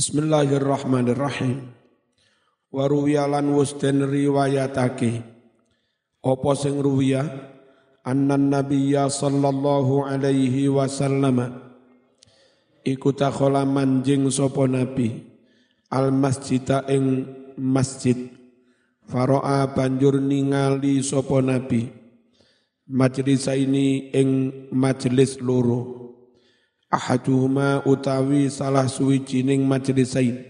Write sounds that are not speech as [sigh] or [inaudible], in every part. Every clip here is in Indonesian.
Bismillahirrahmanirrahim. Wa ruwiyalan wus den riwayatake. Apa sing ruwiya annan nabiyya sallallahu alaihi wasallam. Iku takhala manjing sapa nabi. Al masjida ing masjid. Faro'a banjur ningali sapa nabi. Majlis ini ing majelis loro ahaduhuma utawi salah suwijining majlisain.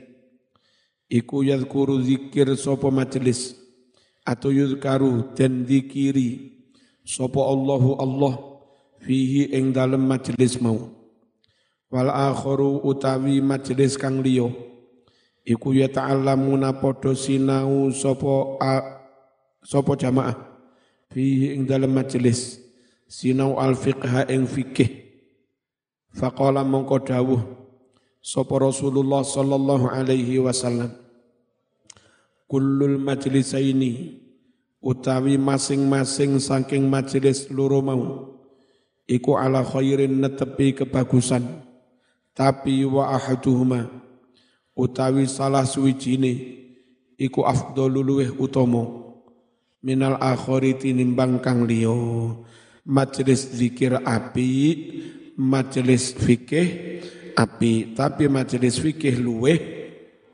Iku yadhkuru zikir sapa majelis atau yudkaru dan sapa Allahu Allah fihi ing dalem majelis mau. Wal akharu utawi majelis kang liya. Iku ya ta'allamuna padha sinau sapa sapa jamaah fihi ing dalem majelis sinau al fiqha ing fikih faqala mongko dawuh sapa Rasulullah sallallahu alaihi wasallam. Kullul majlisaini utawi masing-masing saking majelis loro mau iku ala khairin netepi kebagusan tapi wa ahaduhuma utawi salah suwijine iku afdhalu luweh utama minal akhari tinimbang kang liya. Majelis zikir api majelis fikih api. Tapi majelis fikih luweh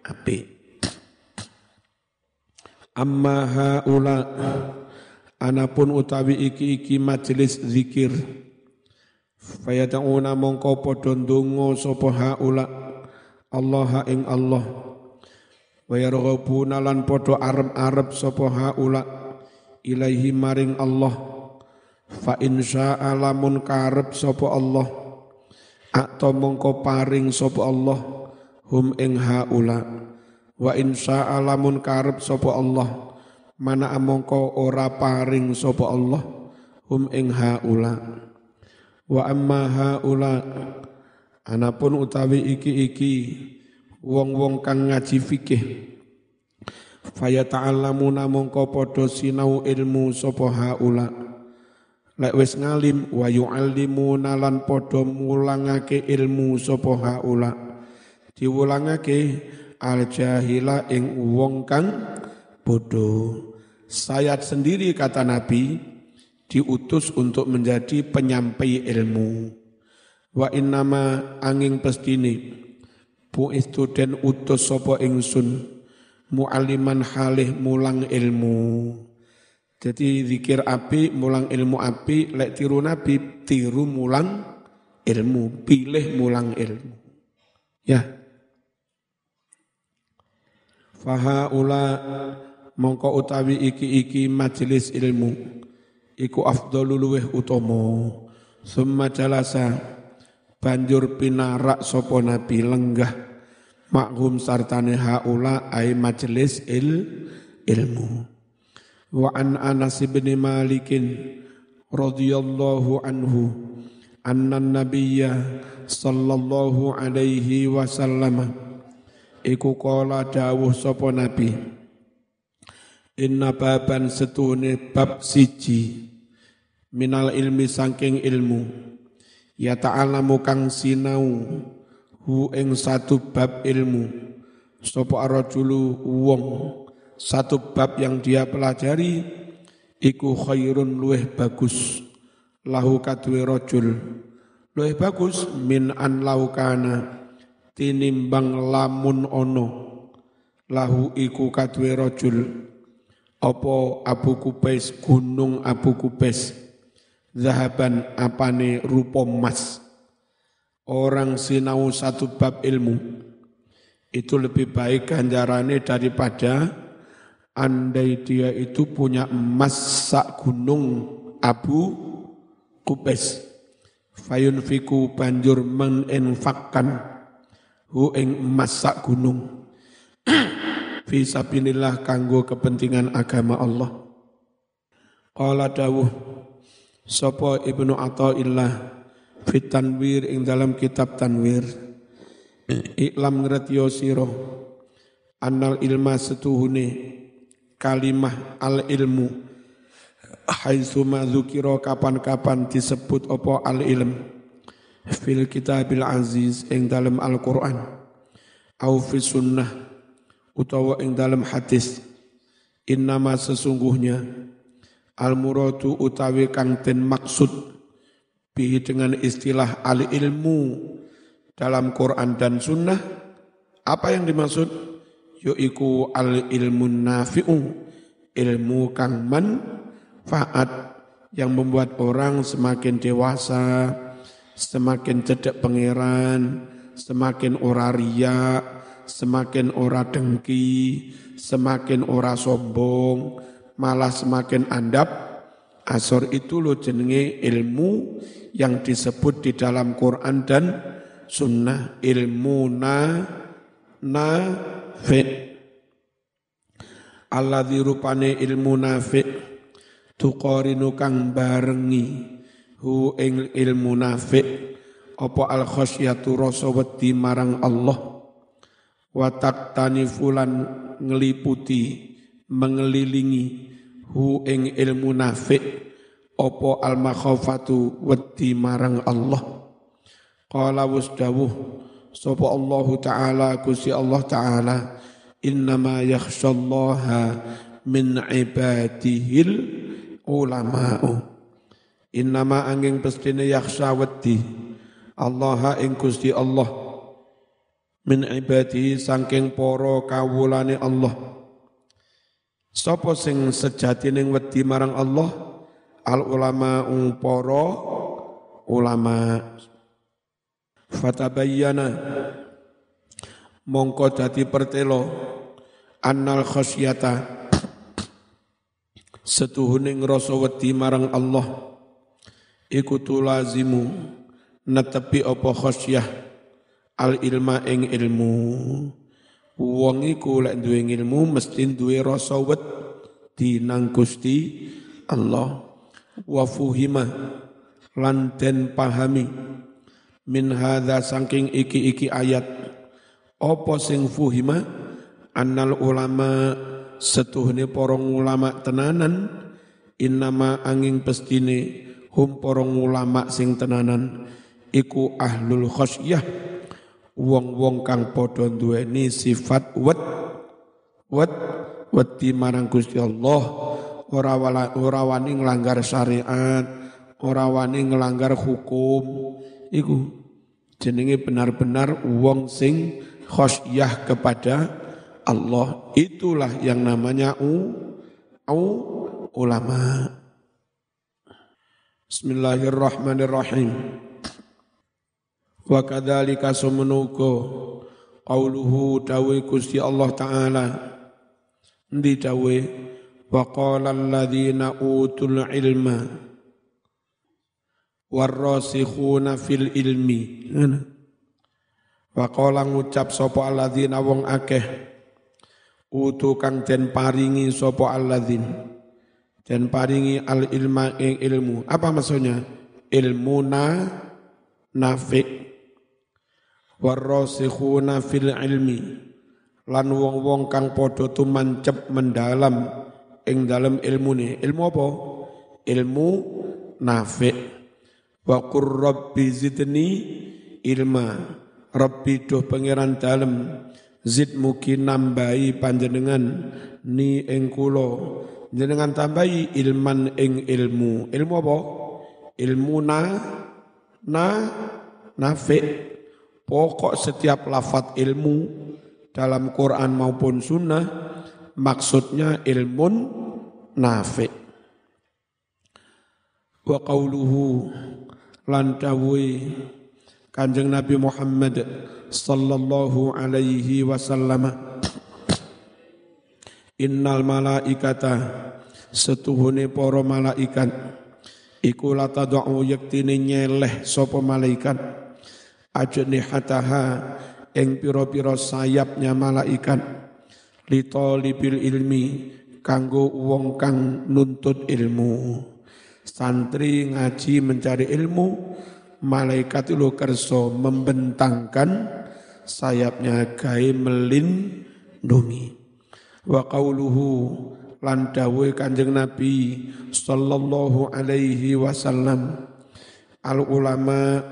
api. Amma haula anapun utawi iki-iki majelis zikir. Fayata'una mongko padha ndonga sapa haula Allah ing Allah. Wa yarghabuna lan padha arep-arep sapa haula ilaihi maring Allah fa insya lamun karep sapa Allah atau mongko paring sapa Allah hum ing haula. Wa insya alamun karep sapa Allah mana amongko ora paring sapa Allah hum ing haula. Wa amma haula anapun utawi iki-iki wong-wong kang ngaji fikih faya ta'allamuna mongko padha sinau ilmu sapa haula lek wis ngalim wa yu'allimuna lan padha mulangake ilmu sapa haula diwulangake al jahila ing wong kang bodoh. Sayat sendiri kata Nabi diutus untuk menjadi penyampai ilmu. Wa innama angin pestini bu den utus sopo ingsun mu'aliman halih mulang ilmu. Jadi zikir api, mulang ilmu api, lek tiru Nabi, tiru mulang ilmu, pilih mulang ilmu. Ya, fahaula mongko utawi iki-iki majelis ilmu iku afdhalul luweh utama. Summa jalasa banjur pinarak sapa nabi lenggah makhum sartane haula ai majelis il ilmu wa an Anas bin Malikin radhiyallahu anhu anna nabiyya sallallahu alaihi wasallam iku kala dawuh sapa nabi inna baban setune bab siji minal ilmi saking ilmu ya ta'alamu kang sinau hu ing satu bab ilmu sapa rajulu wong satu bab yang dia pelajari iku khairun luweh bagus. Lahu kadwe rajul luweh bagus min an laukana tinimbang lamun ono. Lahu iku kadwe rajul apa Abu Kubais gunung Abu Kubais? Zahaban apane rupa emas? Orang sinau satu bab ilmu. Itu lebih baik ganjarannya daripada andai dia itu punya emas sak gunung Abu Kubais. Fayun fiku banjur menginfakkan hu ing masak gunung [clears throat] fi sabilillah kanggo kepentingan agama Allah. Qala dawuh sapa ibnu ataillah fit tanwir ing dalam kitab tanwir? Iklam ngertio sira annal ilma setuhune kalimah al ilmu haitsu ma kapan-kapan disebut apa al ilm fil kitabil aziz ing dalam Al-Qur'an. Au fi sunnah utawa ing dalam hadis. Innama sesungguhnya al muradu utawi kang ten maksud bihi dengan istilah al ilmu dalam Quran dan sunnah apa yang dimaksud yaiku al ilmu nafi'u ilmu kang manfaat yang membuat orang semakin dewasa, semakin cedek pangeran, semakin ora ria, semakin ora dengki, semakin ora sombong, malah semakin andap. Asor itu lo jenenge ilmu yang disebut di dalam Quran dan sunnah ilmu na na fi. Alladzi rupane ilmu nafi' tuqarinu kang barengi hu ing ilmu nafi' apa al khasyatu rasa wedi marang Allah. Wa taqtani fulan ngeliputi mengelilingi hu ing ilmu nafi' apa al makhafatu wedi marang Allah. Qala wasdawuh sapa Allah taala kusi Allah taala innama yakhsyallaha min ibadihil ulama'u. Innama angin pestine yakhsha wedi. Allah ing Gusti Allah min ibadihi saking para kawulane Allah. Sapa sing sejatine wedi marang Allah? Al ulama ung para ulama fatabayyana. Mongko dadi pertelo. Annal khasyata. Setuhune ngrasa wedi marang Allah. Iku tulazimu. Netepi apa khasyah. Al ilma ing ilmu. Wong iku lek duwe ilmu mesti duwe rasa wedi nang Gusti Allah. Wa fuhima. Lan den pahami min hadza saking iki-iki ayat. Apa sing fuhima? Annal ulama setuhne porong ulama tenanan. Innama angin pestine hum porong ulama sing tenanan. Iku ahlul khosyah wong-wong kang padha duweni sifat wet. Wet wedi marang Gusti Allah. Ora wani nglanggar syariat. Ora wani nglanggar hukum iku jenenge benar-benar wong sing khosyah kepada Allah. Itulah yang namanya u, u ulama. Bismillahirrahmanirrahim. Wa kadzalika sumunuko qauluhu dawe Gusti Allah taala ndi dawe wa qala alladziina utul ilma warrasikhuna fil ilmi. Wa qala ngucap sapa alladzina wong akeh. Utu kang den paringi sapa alladzin. Den paringi al ilma ing ilmu. Apa maksudnya? Ilmu na nafi. Warrasikhuna fil ilmi. Lan wong-wong kang padha tumancep mendalam ing dalem ilmune. Ilmu apa? Ilmu nafi wa qur rabbi zidni ilma. Rabbi doh pangeran dalem zid muki nambahi panjenengan ni ing kula. Jenengan tambahi ilman ing ilmu. Ilmu apa? Ilmu na na nafi. Pokok setiap lafat ilmu dalam Quran maupun sunnah maksudnya ilmun nafi. Wa qauluhu lan Kanjeng Nabi Muhammad sallallahu alaihi wasallam. Innal malaikata setuhune para malaikat iku latadau yektine nyeleh sapa malaikat. Ajnihataha ing pira-pira sayapnya malaikat. Litolibil ilmi kanggo wong kang nuntut ilmu santri ngaji mencari ilmu malaikat itu kerso membentangkan sayapnya gai melindungi. Wa qauluhu lan dawuh Kanjeng Nabi sallallahu alaihi wasallam al ulama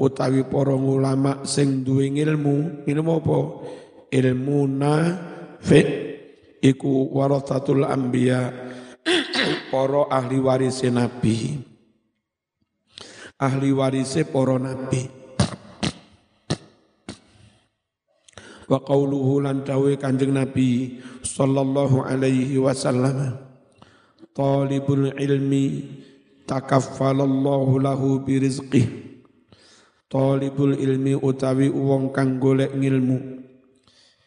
utawi para ulama sing duwe ilmu ilmu apa? Ilmu nafi iku warathatul anbiya para ahli waris nabi. Ahli waris para nabi. Wa qauluhu lan dawe kanjeng nabi sallallahu alaihi wasallam. Talibul ilmi takaffalallahu lahu birizqih talibul ilmi utawi wong kang golek ngilmu.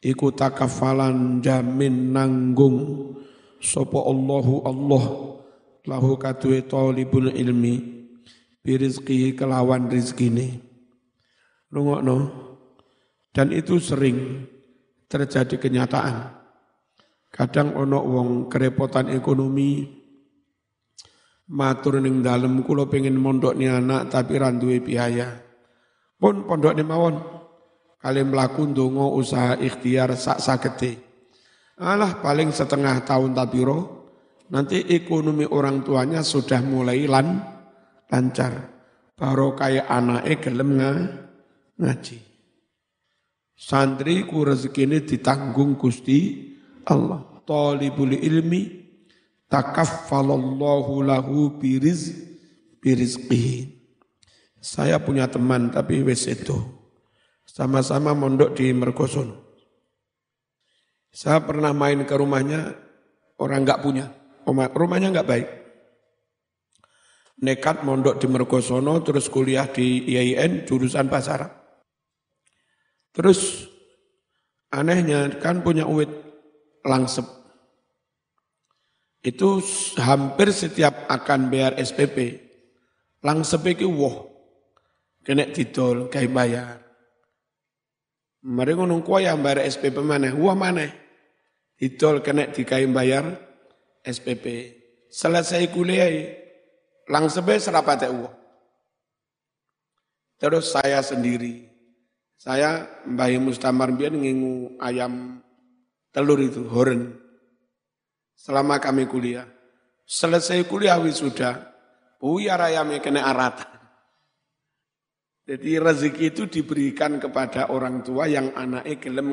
Iku takaffalan jamin nanggung sapa Allahu Allah lahu kadue talibul ilmi birizqihi kelawan rizkine rungokno dan itu sering terjadi kenyataan. Kadang ono wong kerepotan ekonomi, matur ning dalem kula pengen mondok ni anak tapi randuwe biaya. Pun pondok ni mawon. Kali melaku ndonga usaha ikhtiar sak sakete. Alah paling setengah tahun tapi roh, nanti ekonomi orang tuanya sudah mulai lan lancar. Baru kayak anaknya gelem ngaji. Santri ku rezekine ditanggung Gusti Allah. Talibul ilmi takaffalallahu lahu biriz birizqihi. Saya punya teman tapi wis itu. Sama-sama mondok di Mergoson. Saya pernah main ke rumahnya, orang nggak punya. Rumahnya nggak baik. Nekat mondok di Mergosono, terus kuliah di IAIN, jurusan pasar. Terus anehnya kan punya uit langsep. Itu hampir setiap akan bayar SPP. Langsep itu wah. Kena didol, kayak bayar. Mereka ngono yang bayar SPP mana? Wah mana? Didol kena dikai bayar SPP. Selesai kuliah, langsep serapat uang. Terus saya sendiri saya Mbah Mustamar biar ngingu ayam telur itu, horen. Selama kami kuliah. Selesai kuliah wisuda, buyar ayamnya kena arat. Jadi rezeki itu diberikan kepada orang tua yang anaknya gelem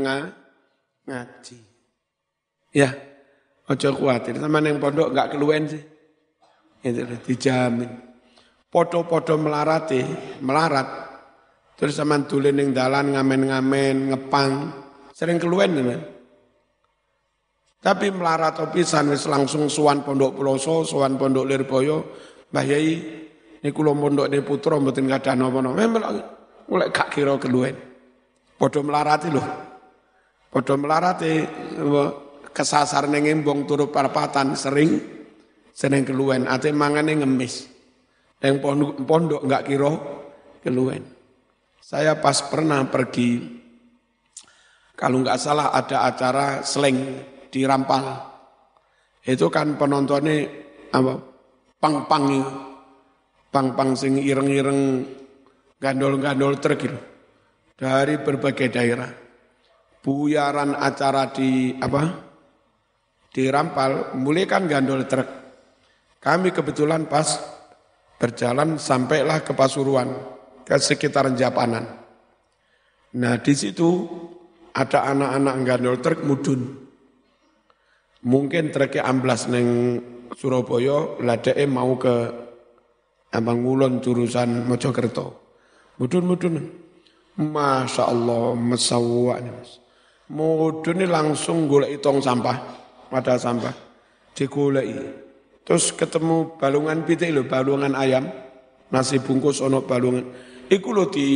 ngaji. Ya, ojo khawatir. Sama yang pondok nggak keluwen sih. Itu dijamin. Podo-podo melarati, melarat, Terus sama tulen ning dalan ngamen-ngamen, ngepang, sering keluwen kan. Tapi melarat pisan wis langsung suwan Pondok Peloso, suwan Pondok Lirboyo, Mbah Yai niku kula pondok ne putra mboten gadah napa-napa. Mulai gak kira keluwen. Padha melarati lho. Padha melarati kesasar ning embong turu parpatan sering sering keluwen, ate mangane ngemis. Yang pondok, pondok enggak kira keluwen. Saya pas pernah pergi, kalau nggak salah ada acara slang di Rampal. Itu kan penontonnya apa? Pang-pang pang-pang sing ireng-ireng gandol-gandol truk gitu. Dari berbagai daerah. Buyaran acara di apa? Di Rampal, mulai kan gandol truk. Kami kebetulan pas berjalan sampailah ke Pasuruan ke sekitaran Japanan. Nah di situ ada anak-anak gandol truk mudun. Mungkin truknya amblas neng Surabaya, ladeke mau ke Abang Ngulon jurusan Mojokerto. Mudun-mudun. Masya Allah, mesawak. Mudun ini langsung golek tong sampah, pada sampah. Digoleki. Terus ketemu balungan pitik lho, balungan ayam. Nasi bungkus ono balungan Iku lho di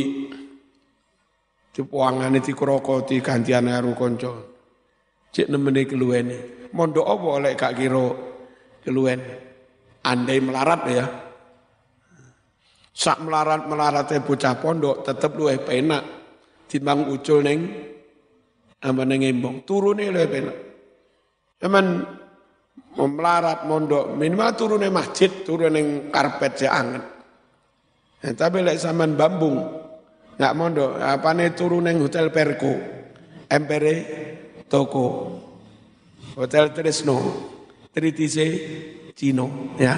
dipuangane dikrokoti gantian karo kanca. Cek nemene keluwene. Mondok apa oleh gak kira keluwen. Andai melarat ya. Sak melarat melaratnya bocah pondok tetep luwih penak timbang ucul neng apa neng embong turune luwih penak. Cuman melarat mondok minimal turune masjid turun neng karpet ya anget. Ya, tapi lek sampean bambung nggak mondo apa nih turun neng hotel Perko, empere toko, hotel Tresno, Tritise Cino, ya.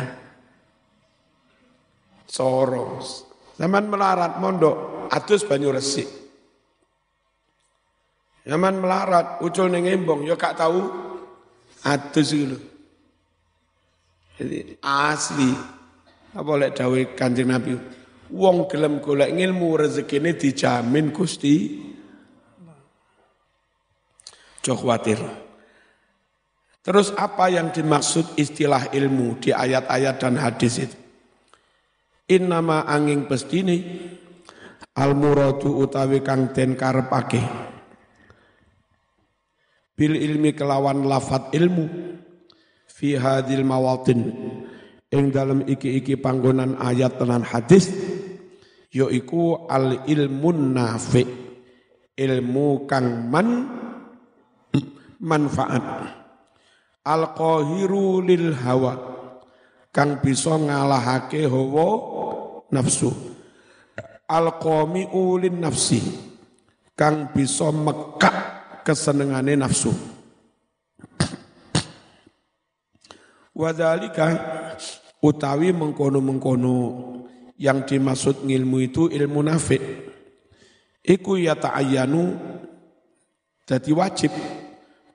Soros. Zaman melarat mondok, atus banyu resik. Zaman melarat, ucul ning embong ya gak tahu adus iki Jadi asli. Apa lek dawuh Kanjeng Nabi, wong gelem golek ilmu rezekine dijamin Gusti. Jok khawatir. Terus apa yang dimaksud istilah ilmu di ayat-ayat dan hadis itu? Innama angin pestini al muradu utawi kang den karepake bil ilmi kelawan lafat ilmu. Fi hadil mawatin. Ing dalam iki-iki panggonan ayat tenan hadis yaiku al ilmun nafi. Ilmu kang man manfaat. Al qahiru lil hawa. Kang bisa ngalahake hawa nafsu. Al qami'u lin nafsi. Kang bisa mekak kesenengane nafsu. Wadalika utawi mengkono-mengkono yang dimaksud ilmu itu ilmu nafik. Iku ya ta'ayyanu jadi wajib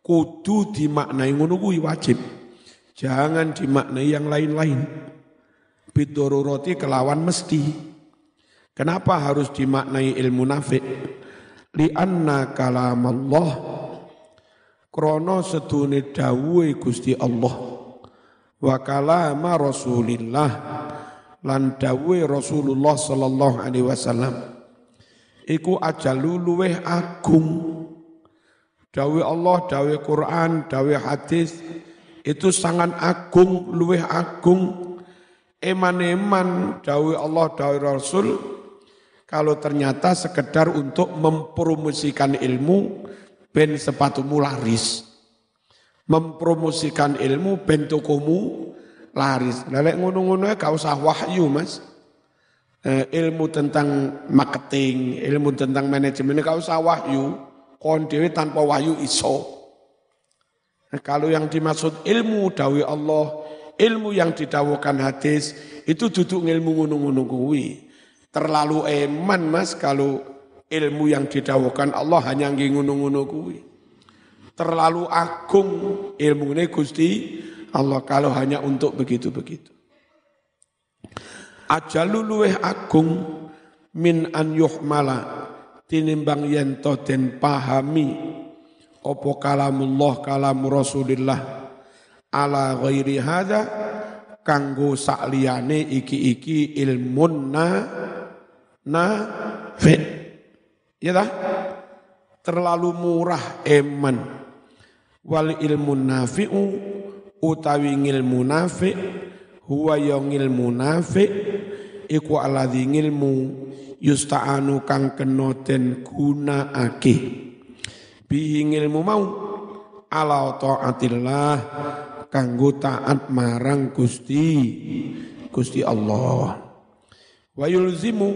kudu dimaknai ngono kuwi wajib. Jangan dimaknai yang lain-lain. Bidororoti kelawan mesti. Kenapa harus dimaknai ilmu nafik? Li anna kalam Allah krono sedune dawuhe Gusti Allah. Wa kalama Rasulillah. Lan dawuhe Rasulullah sallallahu alaihi wasallam. Iku ajalu luweh agung. Dawuh Allah dawuh Quran dawuh hadis itu sangat agung luweh agung. Eman-eman dawuh Allah dawuh Rasul kalau ternyata sekedar untuk mempromosikan ilmu ben sepatumu laris. Mempromosikan ilmu ben tokomu laris. Lelek ngono-ngono kau usah wahyu mas. Eh, ilmu tentang marketing, ilmu tentang manajemen kau usah wahyu. Kondewi tanpa wahyu iso. Nah, kalau yang dimaksud ilmu dawi Allah, ilmu yang didawukan hadis, itu duduk ilmu ngono-ngono kuwi. Terlalu eman mas kalau ilmu yang didawukan Allah hanya ngingun-ngungu kuwi. Terlalu agung ilmu ini Gusti Allah kalau hanya untuk begitu-begitu. Ajalu luweh agung min an yuhmala tinimbang yen to den pahami apa kalamullah kalam Rasulillah ala ghairi hadza kanggo sakliyane iki-iki ilmun na nafi. Ya dah? Terlalu murah eman. Wal ilmu nafi'u utawi ilmu nafi huwa ya ilmu nafi iku aladhi ilmu yusta'anu kang kena den gunakake bihi ilmu mau ala taatillah kanggo taat marang Gusti Gusti Allah wa yulzimu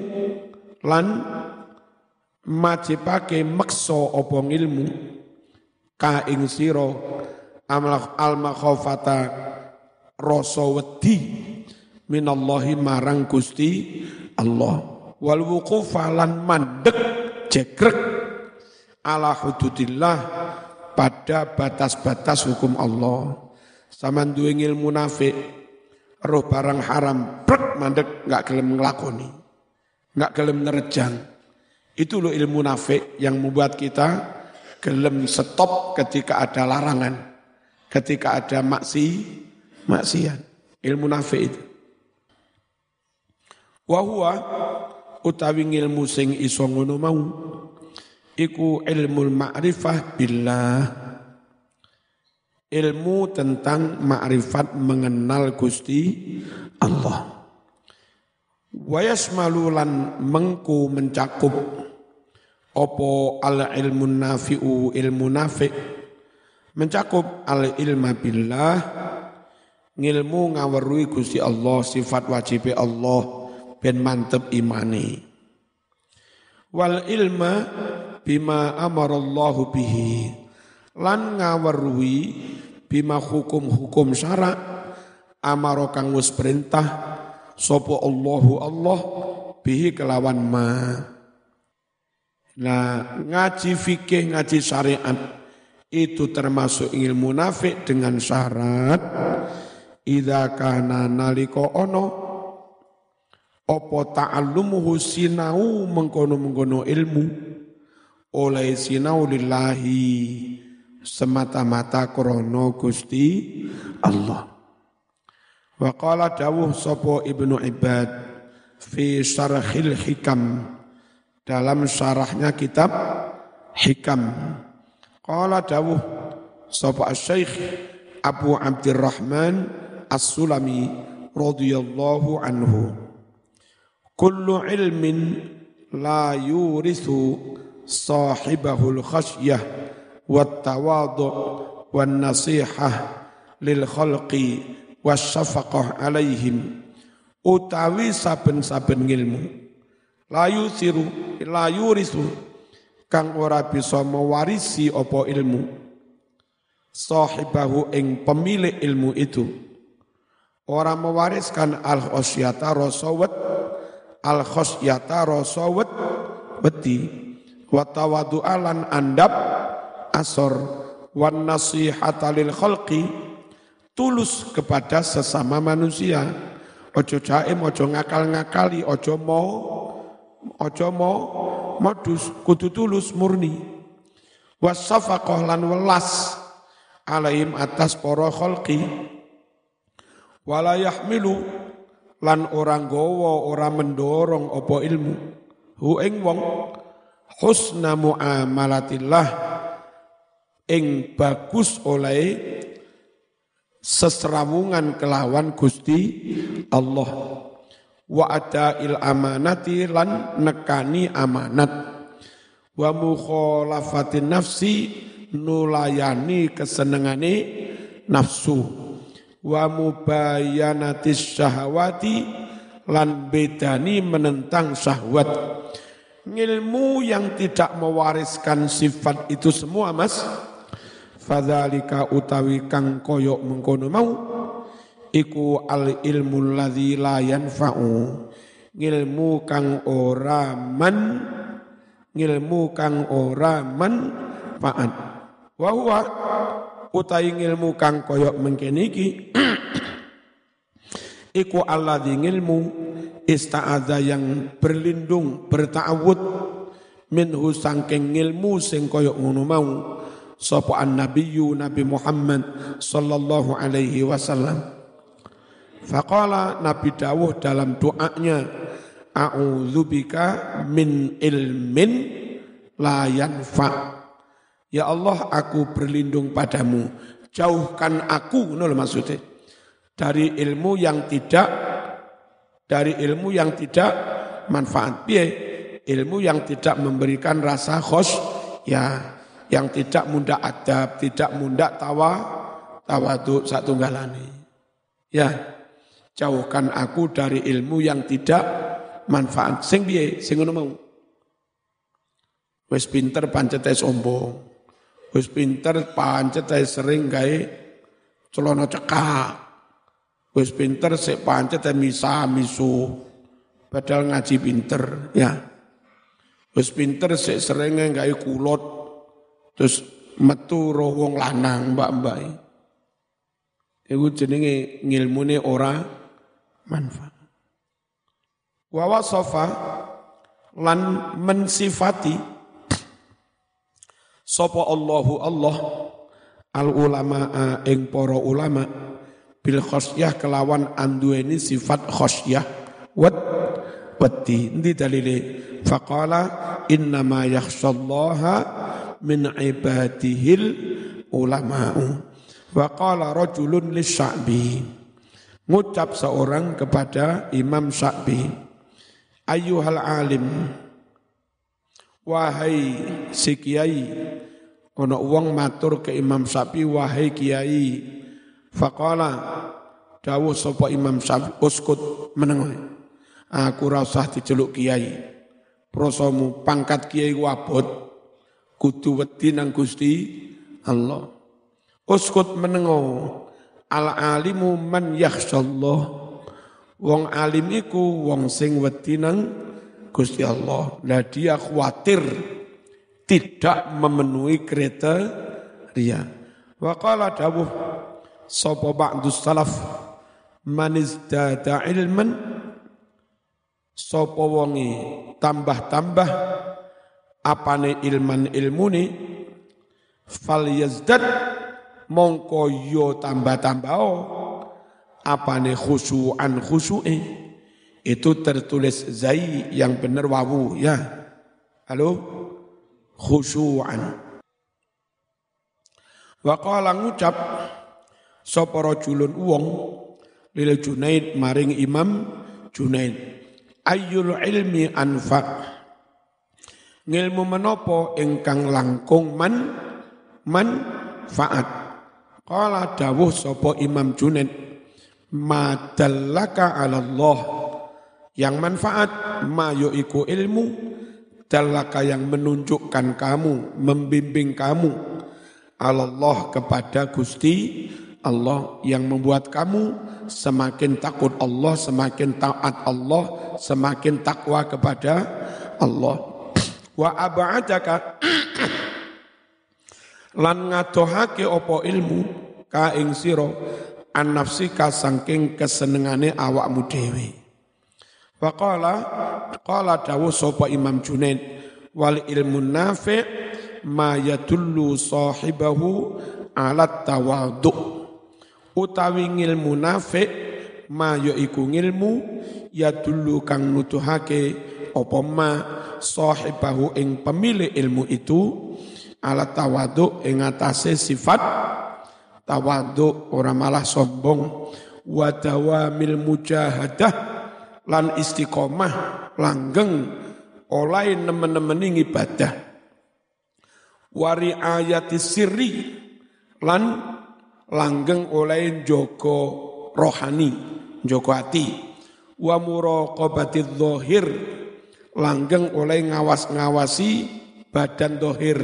lan majibake makso apa ilmu ka ing sira al makhafata rasa wedi minallahi marang Gusti Allah. Wal wuqufa lan mandek jegrek ala hududillah pada batas-batas hukum Allah. Sama duwe ilmu nafik roh barang haram, prek mandek nggak gelem ngelakoni, nggak gelem nerejang. Itu loh ilmu nafik yang membuat kita gelem stop ketika ada larangan, ketika ada maksi, maksiat. Ilmu nafik itu. Wahua utawi ilmu sing iso ngono mau iku ilmu ma'rifah billah ilmu tentang makrifat mengenal Gusti Allah. Wayas malulan mengku mencakup. Opo al ilmu nafi'u ilmu nafi' mencakup al ilma billah. Ngilmu ngawerui Gusti Allah sifat wajib Allah ben mantep imani. Wal ilma bima amarallahu bihi lan ngawerui bima hukum-hukum syarak amaro kang wis perintah sapa Allahu Allah bihi kelawan ma. Nah, ngaji fikih, ngaji syariat itu termasuk ilmu nafik dengan syarat idza kana nalika ono apa ta'allumuhu sinau mengkono-mengkono ilmu oleh sinau lillahi semata-mata krono Gusti Allah. Wa qala dawuh sapa Ibnu Ibad fi syarhil hikam dalam syarahnya kitab Hikam. Qala dawuh sapa Syekh Abu Abdurrahman As-Sulami radhiyallahu anhu. Kullu ilmin la yurithu sahibahul khasyah wat tawadu wan nasihah lil khalqi wasyafaqah alaihim utawi saben-saben ilmu. Layu siru layu risu kang ora bisa mewarisi opo ilmu. Sahibahu ing pemilik ilmu itu. Ora mewariskan al khosyata rasawat al khosyata rasawat beti wa tawadu'alan andap asor wan nasihata lil khalqi tulus kepada sesama manusia. Ojo jaim ojo ngakal-ngakali ojo mau Ojo mau modus kudu tulus murni. Wasafaqah lan welas alaihim atas para khalqi. Wala yahmilu lan orang gowo orang mendorong opo ilmu. Hu ing wong husna muamalatillah ing bagus oleh seserawungan kelawan Gusti Allah. Wa il amanati lan nekani amanat. Wa mukhalafatin nafsi nulayani kesenengane nafsu. Wa mubayanatis syahwati lan bedani menentang syahwat. Ngilmu yang tidak mewariskan sifat itu semua mas fadzalika utawi kang koyok mengkono mau iku al ilmu ladzi la yanfa'u ngilmu kang ora man ngilmu kang ora man faat wa huwa utai ngilmu kang koyok mengkene iki [clears throat] iku alladzi ngilmu ista'adza yang berlindung bertawud minhu sangking ngilmu sing koyok ngono mau sapa an nabiyyu nabi Muhammad sallallahu alaihi wasallam Faqala Nabi Dawuh dalam doanya, A'udzubika min ilmin la yanfa. Ya Allah, aku berlindung padamu. Jauhkan aku, nol maksudnya. Dari ilmu yang tidak dari ilmu yang tidak manfaat. Biye, ilmu yang tidak memberikan rasa khos, ya, yang tidak mudah adab, tidak mudah tawa, tawadu satu galani. Ya, Jauhkan aku dari ilmu yang tidak manfaat. Sing biye, sing ngono mau. Wis pinter pancet sombong. Wis pinter pancet sering gawe celana cekak. Wis pinter sik pancet misa misu. Padahal ngaji pinter, ya. Wis pinter sik sering gawe kulot. Terus metu roh wong lanang mbak-mbak. Iku jenenge ngilmune ora manfaat. Wa wasafa lan mensifati sapa Allahu Allah al ulama ing para ulama bil khosyah kelawan anduweni sifat khosyah wat wati ndi dalile faqala inna ma yakhshallaha min ibadihil ulama'u. Wa qala rajulun lisya'bi. Ngucap seorang kepada Imam Sa'bi, Ayuhal alim, wahai si kiai, ono uang matur ke Imam Sa'bi, wahai kiai, faqala, dawuh sopo Imam Sa'bi, uskut menengah, aku rasah diceluk kiai, prosomu pangkat kiai wabot, kudu wedi nang Gusti Allah. Uskut menengah, Al alimu man yakhsyallah. Wong alim iku wong sing wedi nang Gusti Allah. Lah dia khawatir tidak memenuhi kriteria. Wa qala dawuh sapa ba'du salaf man izdada ilman sapa wonge tambah-tambah apane ilman ilmune fal yazdad mongko yo tambah-tambah apane khusyu'an khusyu'e itu tertulis zai yang benar wawu ya. Halo? Khusyu'an wa qala ngucap sapa rajulun wong lil Junaid maring Imam Junaid ayyul ilmi anfa ngilmu menopo ingkang langkung man man faat. Qala dawuh sapa Imam Junaid madallaka ala Allah yang manfaat ma iku ilmu dalaka yang menunjukkan kamu membimbing kamu. Allah kepada Gusti Allah yang membuat kamu semakin takut Allah, semakin taat Allah, semakin takwa kepada Allah. Wa ab'adaka lan ngadohake opo ilmu ka ing sira an nafsika saking kesenengane awakmu dhewe. Wa qala qala dawu sapa Imam Junaid wal ilmu nafi' ma yadullu sahibahu ala tawadhu utawi ngilmu nafik ma ya iku ngilmu ya dulu kang nutuhake apa ma sahibahu ing pemilik ilmu itu? Ala tawadu ing atase sifat tawadu ora malah sombong. Wa dawamil mujahadah lan istiqomah langgeng oleh nemen-nemen ibadah wari ayati sirri lan langgeng oleh joko rohani, joko hati. Wa muraqabati dhahir langgeng oleh ngawas-ngawasi badan dohir.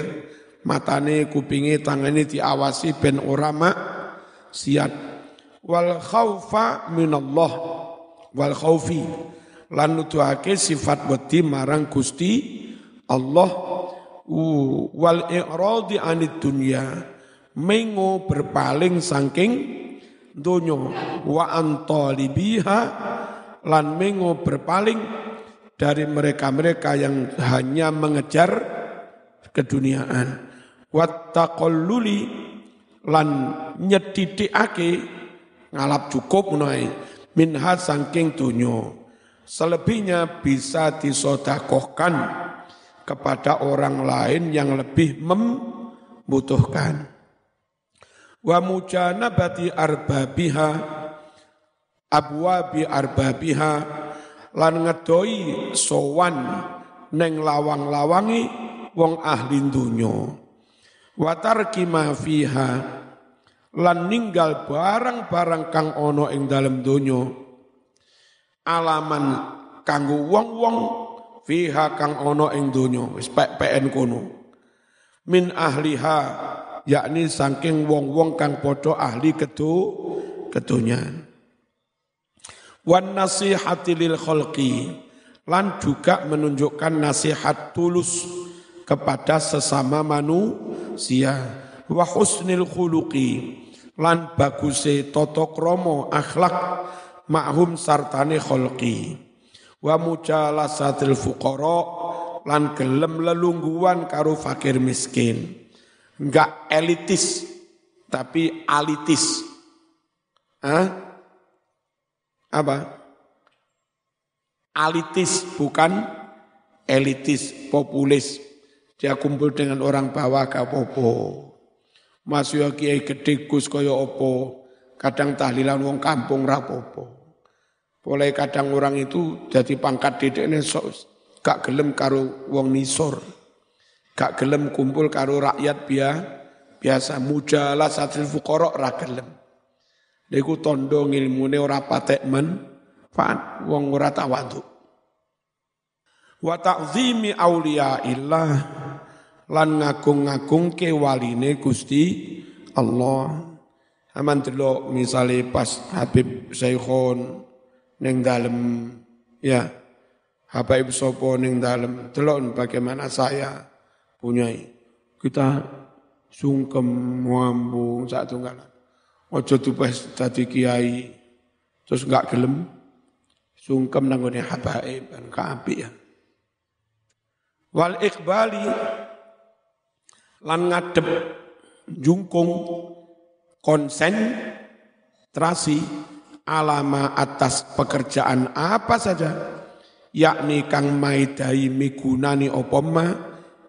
Matane kupingi tangane diawasi ben ora mak siat. Wal khaufa minallah. Wal khaufi. Lan nutuhake sifat wedi marang Gusti Allah. Wal i'radi anid dunya. Mengo berpaling saking dunyo wa antalibiha lan mengo berpaling dari mereka-mereka yang hanya mengejar keduniaan. Wattaqalluli lan nyedidikake ngalap cukup menawi minha saking dunyo selebihnya bisa disodakohkan kepada orang lain yang lebih membutuhkan. Wa mujanabati arbabiha abwabi arbabiha lan ngedoi sowan neng lawang-lawangi wong ahli dunya. Wa tarki ma fiha lan ninggal barang-barang kang ana ing dalem donya alaman kanggo wong-wong fiha kang ana ing donya wis pek-peken kono. Min ahliha yakni saking wong-wong kang padha ahli kedu kedonyan. Wan nasihati lil khalqi. Lan juga menunjukkan nasihat tulus kepada sesama manusia. Wa husnil khuluqi. Lan baguse tata krama akhlak ma'hum sartane khalqi. Wa mujalasatil fuqara. Lan gelem lelungguan karo fakir miskin. Enggak elitis, tapi alitis. Hah? Apa? Alitis bukan elitis, populis. Dia kumpul dengan orang bawah ke popo. Masih kiai gede gus kaya opo. Kadang tahlilan wong kampung rapopo. Boleh kadang orang itu jadi pangkat dedeknya gak gelem karo wong nisor gak gelem kumpul karo rakyat biya, biasa mujalah satil fuqara ra gelem. Niku tondo ngilmune ora patek men, faat wong ora tawadhu. Wa ta'zimi illah lan ngagung-ngagung ke waline Gusti Allah. Aman delok misale pas Habib Saikhon ning dalem ya Habib Sopo ning dalem delok bagaimana saya punya kita sungkem muambung sak tunggalan. Ojo tupes tadi kiai terus enggak gelem sungkem nanggone habaib kan kaapi ya. Wal iqbali lan ngadep jungkung konsen terasi alama atas pekerjaan apa saja yakni kang maidai migunani opoma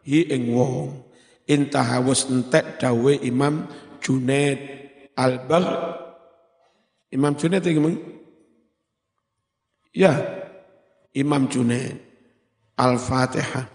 hi ing wong intahawus entek dawe Imam Junaid al-Bagh Imam Junaid iki Ya. Imam Junaid. Al-Fatihah